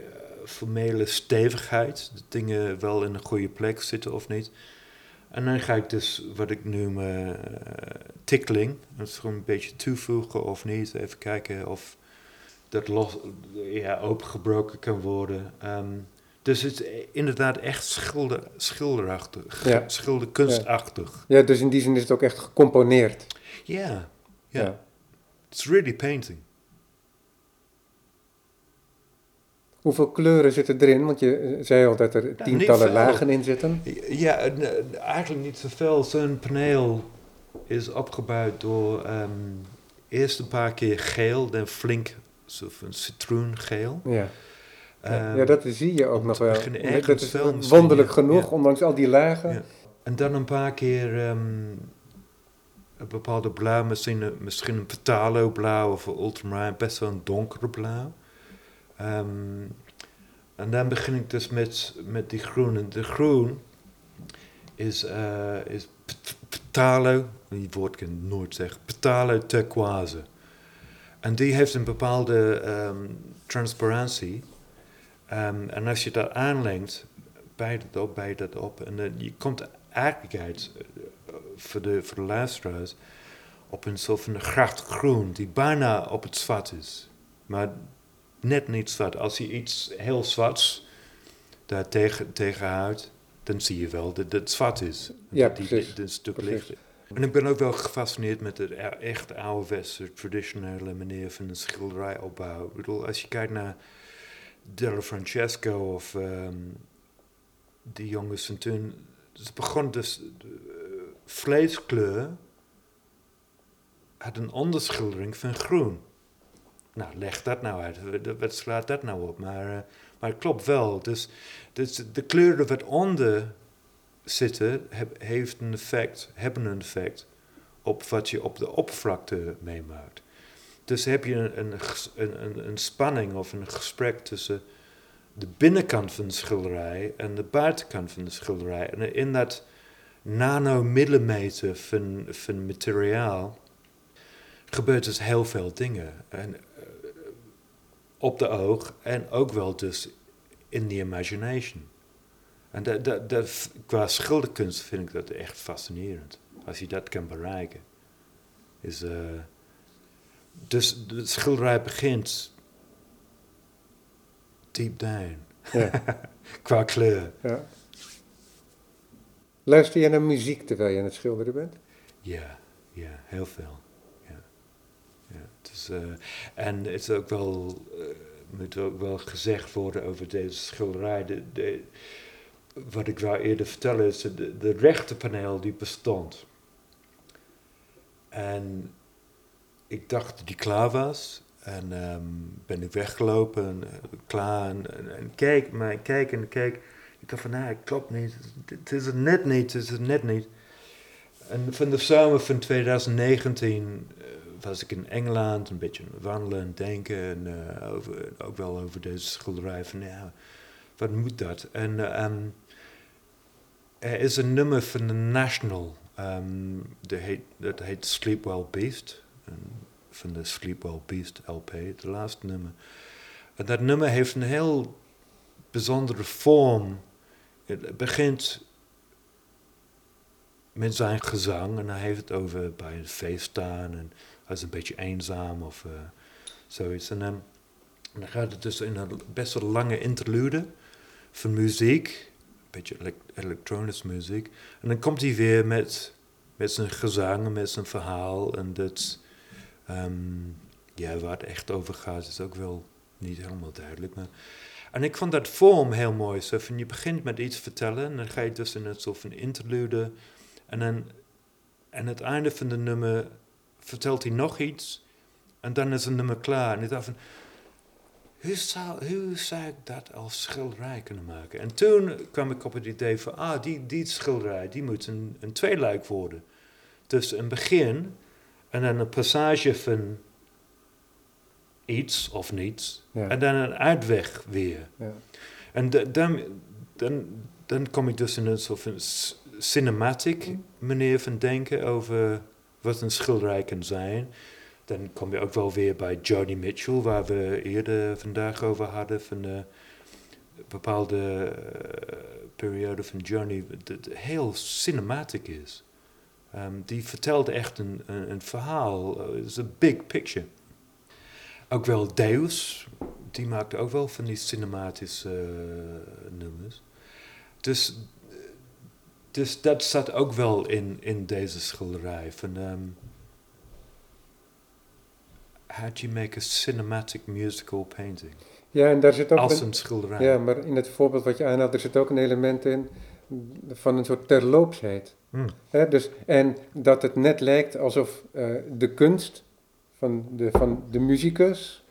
formele stevigheid. Dat dingen wel in een goede plek zitten of niet. En dan ga ik dus wat ik noem uh, tickling. Dat is gewoon een beetje toevoegen of niet. Even kijken of dat los, ja, opengebroken kan worden. Um, dus het is inderdaad echt schilder, schilderachtig, ja. schilderkunstachtig. Ja. ja, dus in die zin is het ook echt gecomponeerd. Ja, ja. It's really painting. Hoeveel kleuren zitten erin? Want je eh, zei al dat er nou, tientallen lagen in zitten. Ja, eigenlijk niet zoveel. Zo'n paneel is opgebouwd door um, eerst een paar keer geel, dan flink een citroengeel. Ja. Um, ja, dat zie je ook nog wel. Dat is wonderlijk genoeg, ondanks al die lagen. Ja. En dan een paar keer um, een bepaalde blauw, misschien, misschien een Petalo blauw of een ultramarine, best wel een donkere blauw. Um, en dan begin ik dus met, met die groene. De groen is, uh, is petalo, die woord kan ik nooit zeggen, petalo turquoise. En die heeft een bepaalde ehm, transparantie. Ehm, en als je dat aanlengt, bij dat op, bij dat op. En dan je komt eigenlijk uit, eh, voor, de, voor de luisteraars, op een soort van gracht groen die bijna op het zwart is. Maar net niet zwart. Als je iets heel zwarts daar tegen, tegenhoudt, dan zie je wel dat het zwart is. Ja, dat die, een stuk Precies. lichter. En ik ben ook wel gefascineerd met de echt ouderwetse, traditionele manier van de schilderijopbouw. Ik bedoel, als je kijkt naar Della Francesco of ehm, die jongens van toen. Ze begon dus eh, vleeskleur had een onderschildering van groen. Nou, leg dat nou uit. Wat- Wat slaat dat nou op? Maar, eh, maar het klopt wel. Dus, dus de kleuren wat onder zitten, heeft een effect, hebben een effect op wat je op de oppervlakte meemaakt. Dus heb je een, een, een, een, spanning of een gesprek tussen de binnenkant van de schilderij en de buitenkant van de schilderij. En in dat nanomillimeter van, van materiaal gebeurt dus heel veel dingen. En, eh, op de oog en ook wel dus in the imagination. En dat, dat, dat, qua schilderkunst vind ik dat echt fascinerend. Als je dat kan bereiken. Is, eh, dus de schilderij begint deep down. Ja. *laughs* Qua kleur. Ja. Luister je naar muziek terwijl je aan het schilderen bent? Ja, ja, heel veel. Ja. Ja, eh, en het is ook wel, eh, moet ook wel gezegd worden over deze schilderij. De, de, wat ik wou eerder vertellen is, de, de rechterpaneel die bestond. En ik dacht dat die klaar was. En ehm, ben ik weggelopen, en, eh, klaar. En, en, kijk, maar kijk en kijk. Ik dacht van, nou, het klopt niet. Het is het net niet, het is het net niet. En van de zomer van 2019 eh, was ik in Engeland een beetje wandelen en denken. En eh, over, ook wel over deze schilderij van ja, wat moet dat? En ehm, er is een nummer van de National. ehm, dat, heet, heet Sleep Well Beast. Van de Sleep Well Beast LP, de laatste nummer. En dat nummer heeft een heel bijzondere vorm. Het begint met zijn gezang. En hij heeft het over bij een feest staan. En hij is een beetje eenzaam of eh, zoiets. En dan gaat het dus in een best wel lange interlude van muziek. Een beetje elek- elektronische muziek. En dan komt hij weer met, met zijn gezang met zijn verhaal. En dat, ehm, ja, waar het echt over gaat is ook wel niet helemaal duidelijk. Maar, en ik vond dat vorm heel mooi. Zo van, je begint met iets vertellen en dan ga je dus in een soort van interlude. En dan aan het einde van de nummer vertelt hij nog iets. En dan is het nummer klaar. En ik dacht van, hoe zou, hoe zou ik dat als schilderij kunnen maken? En toen kwam ik op het idee van, ah, die, die schilderij, die moet een, een tweeluik worden. Dus een begin en dan een passage van iets of niets. Ja. En dan een uitweg weer. Ja. En da- dan, dan, dan kom ik dus in een soort van cinematic manier van denken over wat een schilderij kan zijn. Dan kom je ook wel weer bij Joni Mitchell, waar we eerder vandaag over hadden, van de bepaalde eh, periode van Joni, dat heel cinematic is. Ehm, die vertelt echt een, een, een verhaal, Eh, het is een big picture. Ook wel Deus, die maakte ook wel van die cinematische eh, nummers. Dus, eh, dus dat zat ook wel in, in deze schilderij. Van, ehm, how do you make a cinematic musical painting? Ja, en daar zit ook Als een, een schilderij. ja, maar in het voorbeeld wat je aanhaalt, er zit ook een element in van een soort terloopsheid. Hmm. Dus, en dat het net lijkt alsof eh, de kunst van de, van de muzikus.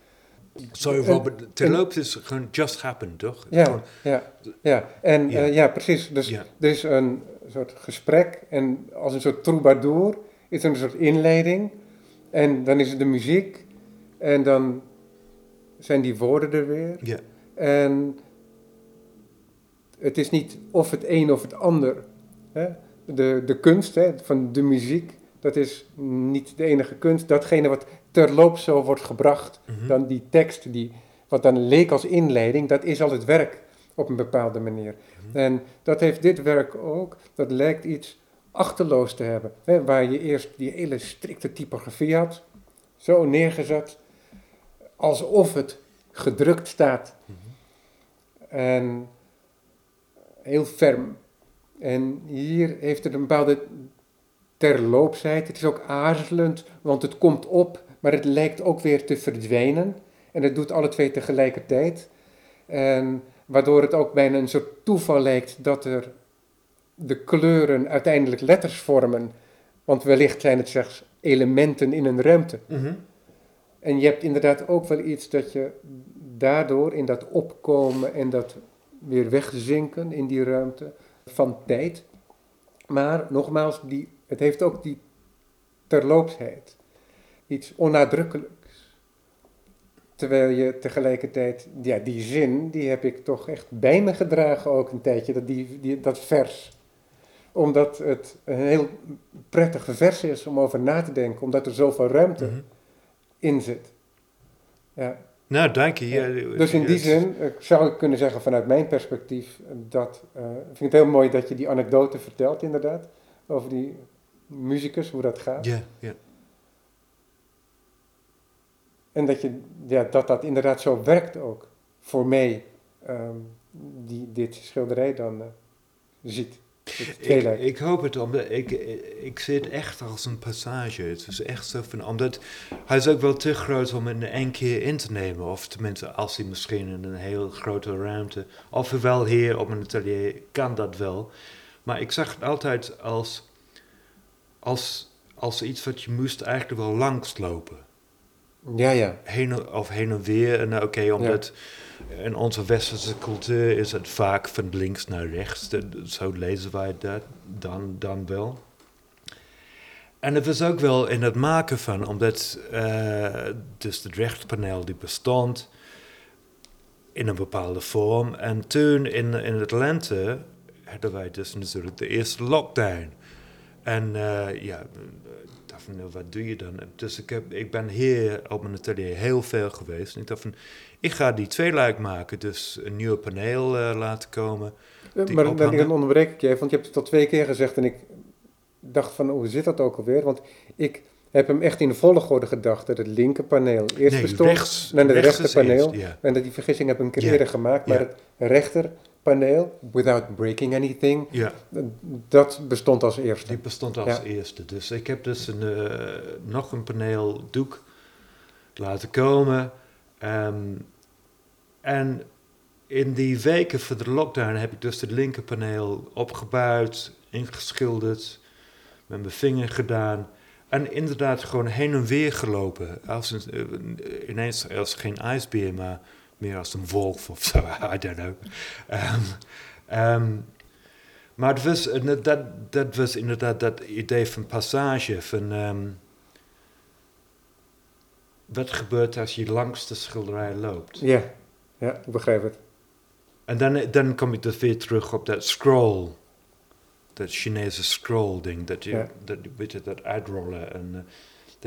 Sorry, En- Robert, terloops is gewoon just happened, toch? Ja, Gewoon- ja, ja. En Ja. ja precies. Dus er is een soort gesprek en als een soort troubadour is er een soort inleiding. En dan is er de muziek en dan zijn die woorden er weer. ja. En het is niet of het een of het ander. Hè? De, de kunst hè, van de muziek, dat is niet de enige kunst. Datgene wat terloops zo wordt gebracht, Mhm. dan die tekst, die, wat dan leek als inleiding, dat is al het werk op een bepaalde manier. Mhm. En dat heeft dit werk ook. Dat lijkt iets achterloos te hebben. Hè, waar je eerst die hele strikte typografie had, zo neergezet, alsof het gedrukt staat. En heel ferm. En hier heeft het een bepaalde terloopsheid. Het is ook aarzelend, want het komt op, maar het lijkt ook weer te verdwijnen. En het doet alle twee tegelijkertijd. En waardoor het ook bijna een soort toeval lijkt dat er de kleuren uiteindelijk letters vormen. Want wellicht zijn het slechts elementen in een ruimte. Mhm. En je hebt inderdaad ook wel iets dat je daardoor in dat opkomen en dat weer wegzinken in die ruimte van tijd. Maar nogmaals, die, het heeft ook die terloopsheid. Iets onnadrukkelijks. Terwijl je tegelijkertijd, ja, die zin, die heb ik toch echt bij me gedragen ook een tijdje, dat, die, die, dat vers. Omdat het een heel prettig vers is om over na te denken, omdat er zoveel ruimte Mhm. In zit. Ja. Nou, dank je. Ja. Ja, Dus in die zin eh, zou ik kunnen zeggen vanuit mijn perspectief dat, eh, ik vind het heel mooi dat je die anekdote vertelt inderdaad, over die muzikus, hoe dat gaat. Ja, ja. En dat, je, ja, dat dat inderdaad zo werkt ook voor mij, ehm, die dit schilderij dan eh, ziet. Ik hoop het, omdat ik, ik zie het echt als een passage. Het is echt zo van, omdat hij is ook wel te groot om in één keer in te nemen. Of tenminste, als hij misschien in een heel grote ruimte, of wel hier op een atelier, kan dat wel. Maar ik zag het altijd als, als, als iets wat je moest eigenlijk wel langslopen. Ja, ja. heen, of heen en weer. En eh, oké, omdat in onze westerse cultuur is het vaak van links naar rechts. Dat- zo lezen wij dat dan, dan wel. En het was ook wel in het maken van, omdat eh, dus het rechterpaneel die bestond in een bepaalde vorm. En toen in, in het lente hadden wij dus natuurlijk de eerste lockdown. En eh, ja, van, nou, wat doe je dan? Dus ik, heb, ik ben hier op mijn atelier heel veel geweest. En ik dacht van, ik ga die tweeluik maken. Dus een nieuw paneel eh, laten komen. Eh, maar dan, ophangen. dan onderbreek ik je even, want je hebt het al twee keer gezegd en ik dacht van, hoe zit dat ook alweer? Want ik heb hem echt in de volgorde gedacht, dat het linkerpaneel eerst nee, bestond. rechts, dan het rechterpaneel. eerst, ja. En dat die vergissing heb ik een keer Ja. eerder gemaakt, maar Ja. het rechterpaneel, without breaking anything, ja, dat bestond als eerste. die bestond als Ja. eerste. Dus ik heb dus een, eh, nog een paneel doek laten komen. Ehm, en in die weken voor de lockdown heb ik dus het linkerpaneel opgebouwd, ingeschilderd, met mijn vinger gedaan. En inderdaad gewoon heen en weer gelopen. Als eh, ineens als geen ijsbeer, maar meer als een wolf of zo. *laughs* I don't know. Ehm, ehm, maar het was, eh, dat, dat was inderdaad dat idee van passage. Van, ehm, wat gebeurt als je langs de schilderij loopt? Ja, ja, ik begrijp het. En dan, dan kom ik dus weer terug op dat scroll. Dat Chinese scroll ding. Dat je, dat, weet je, dat uitrollen. En eh,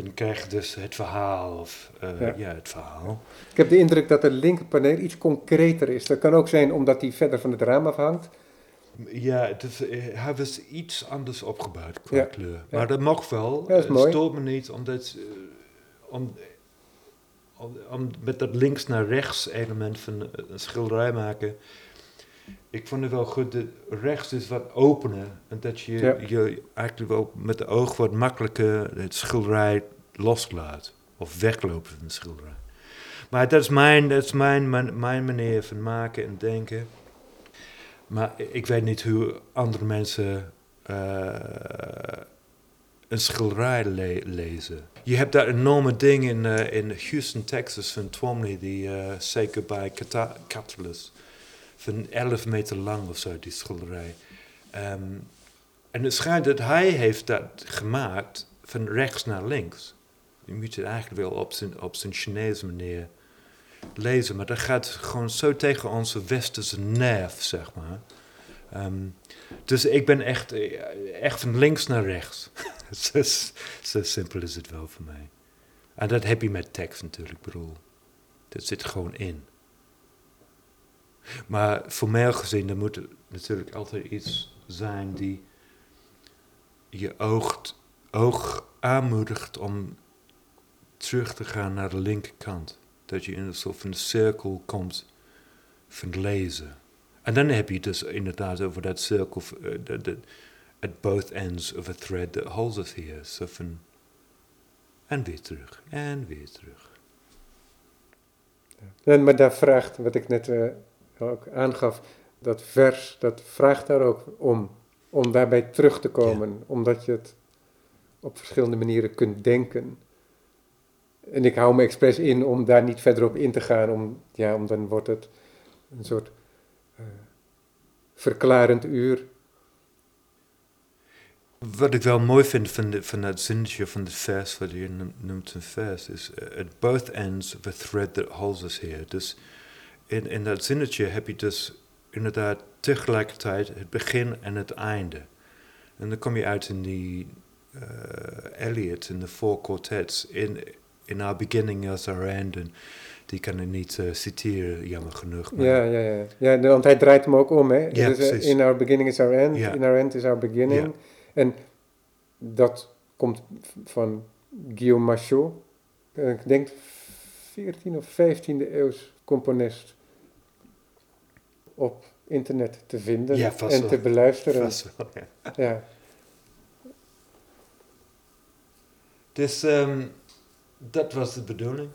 dan krijg je dus het verhaal. Of, eh, Ja. ja. het verhaal. Ik heb de indruk dat het linkerpaneel iets concreter is. Dat kan ook zijn omdat hij verder van het raam afhangt. Ja, het is, eh, hij was iets anders opgebouwd qua Ja. kleur. Maar dat mag wel. Ja, dat is Het mooi. stoort me niet, omdat... eh, om, om, om met dat links naar rechts element van een schilderij maken... Ik vond het wel goed, dat rechts is wat opener. En dat je, Ja. je eigenlijk wel met de oog wat makkelijker het schilderij loslaat. Of weglopen van de schilderij. Maar dat is mijn, dat is mijn, mijn, mijn manier van maken en denken. Maar ik weet niet hoe andere mensen eh, een schilderij le- lezen. Je hebt dat enorme ding in, eh, in Houston, Texas van Twomley, die uh, zeker bij Cata- Catalyst, van 11 meter lang of zo, die schilderij. Ehm, en het schijnt dat hij heeft dat gemaakt van rechts naar links. Je moet het eigenlijk wel op zijn, op zijn Chinese manier lezen, maar dat gaat gewoon zo tegen onze westerse nerf, zeg maar. Ehm, dus ik ben echt, eh, echt van links naar rechts. *laughs* zo, simpel is het wel voor mij. En dat heb je met tekst natuurlijk, bedoel. Dat zit gewoon in. Maar formeel gezien, er moet natuurlijk altijd iets zijn die je oog, oog aanmoedigt om terug te gaan naar de linkerkant. Dat je in een soort van cirkel komt van lezen. En dan heb je dus inderdaad over dat cirkel, at both ends of a thread that holds us here. Zo van, en weer terug, en weer terug. En, maar daar vraagt, wat ik net uh, ook aangaf, dat vers, dat vraagt daar ook om. Om daarbij terug te komen, omdat je het op verschillende manieren kunt denken. En ik hou me expres in om daar niet verder op in te gaan, om, ja, om dan wordt het een soort uh, verklarend uur. Wat ik wel mooi vind van, de, van dat zinnetje van het vers, wat je noemt een vers, is at both ends of a thread that holds us here. Dus in, in dat zinnetje heb je dus inderdaad tegelijkertijd het begin en het einde. En dan kom je uit in die uh, Eliot, in de four quartets, in, in our beginning as our end. En die kan ik niet uh, citeren, jammer genoeg. Maar ja, ja, ja. ja, want hij draait hem ook om, hè? Ja, dus, uh, in our beginning is our end, ja. in our end is our beginning. Ja. En dat komt van Guillaume Machot, ik denk 14 of 15e eeuws componist op internet te vinden ja, en wel. te beluisteren. Vast wel, ja. ja. Dus um, dat was de bedoeling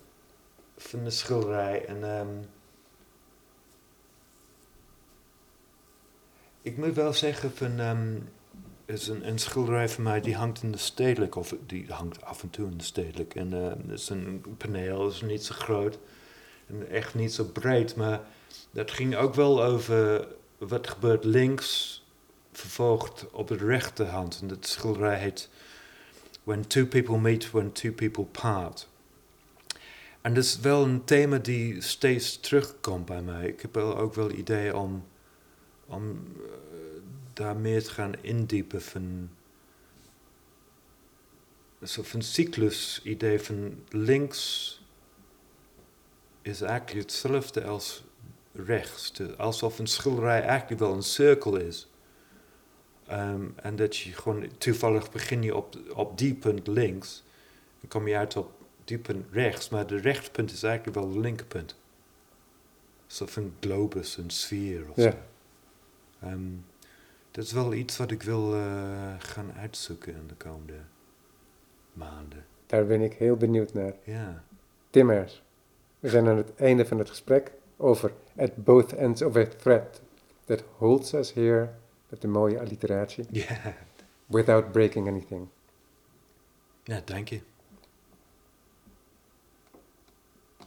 van de schilderij. En um, ik moet wel zeggen van um, is een, een, schilderij van mij die hangt in de stedelijk, of die hangt af en toe in de stedelijk. En uh, het is een paneel, is niet zo groot en echt niet zo breed, maar dat ging ook wel over wat gebeurt links, vervolgd op de rechterhand. En dat schilderij heet When Two People Meet, When Two People Part. En dat is wel een thema die steeds terugkomt bij mij. Ik heb ook wel ideeën om, om uh, daar meer te gaan indiepen van een van cyclus-idee van links is eigenlijk hetzelfde als rechts. alsof een schilderij eigenlijk wel een cirkel is. Um, en dat je gewoon toevallig begin je op, op die punt links. Dan kom je uit op die punt rechts. Maar de rechtpunt is eigenlijk wel de linkerpunt. Alsof een globus, een sfeer of ja. zo. Um, dat is wel iets wat ik wil uh, gaan uitzoeken in de komende maanden. Daar ben ik heel benieuwd naar. Ja. Timmers, we zijn aan het einde van het gesprek over at both ends of a thread that holds us here, met de mooie alliteratie. *laughs* Ja. Without breaking anything. Ja, dank je.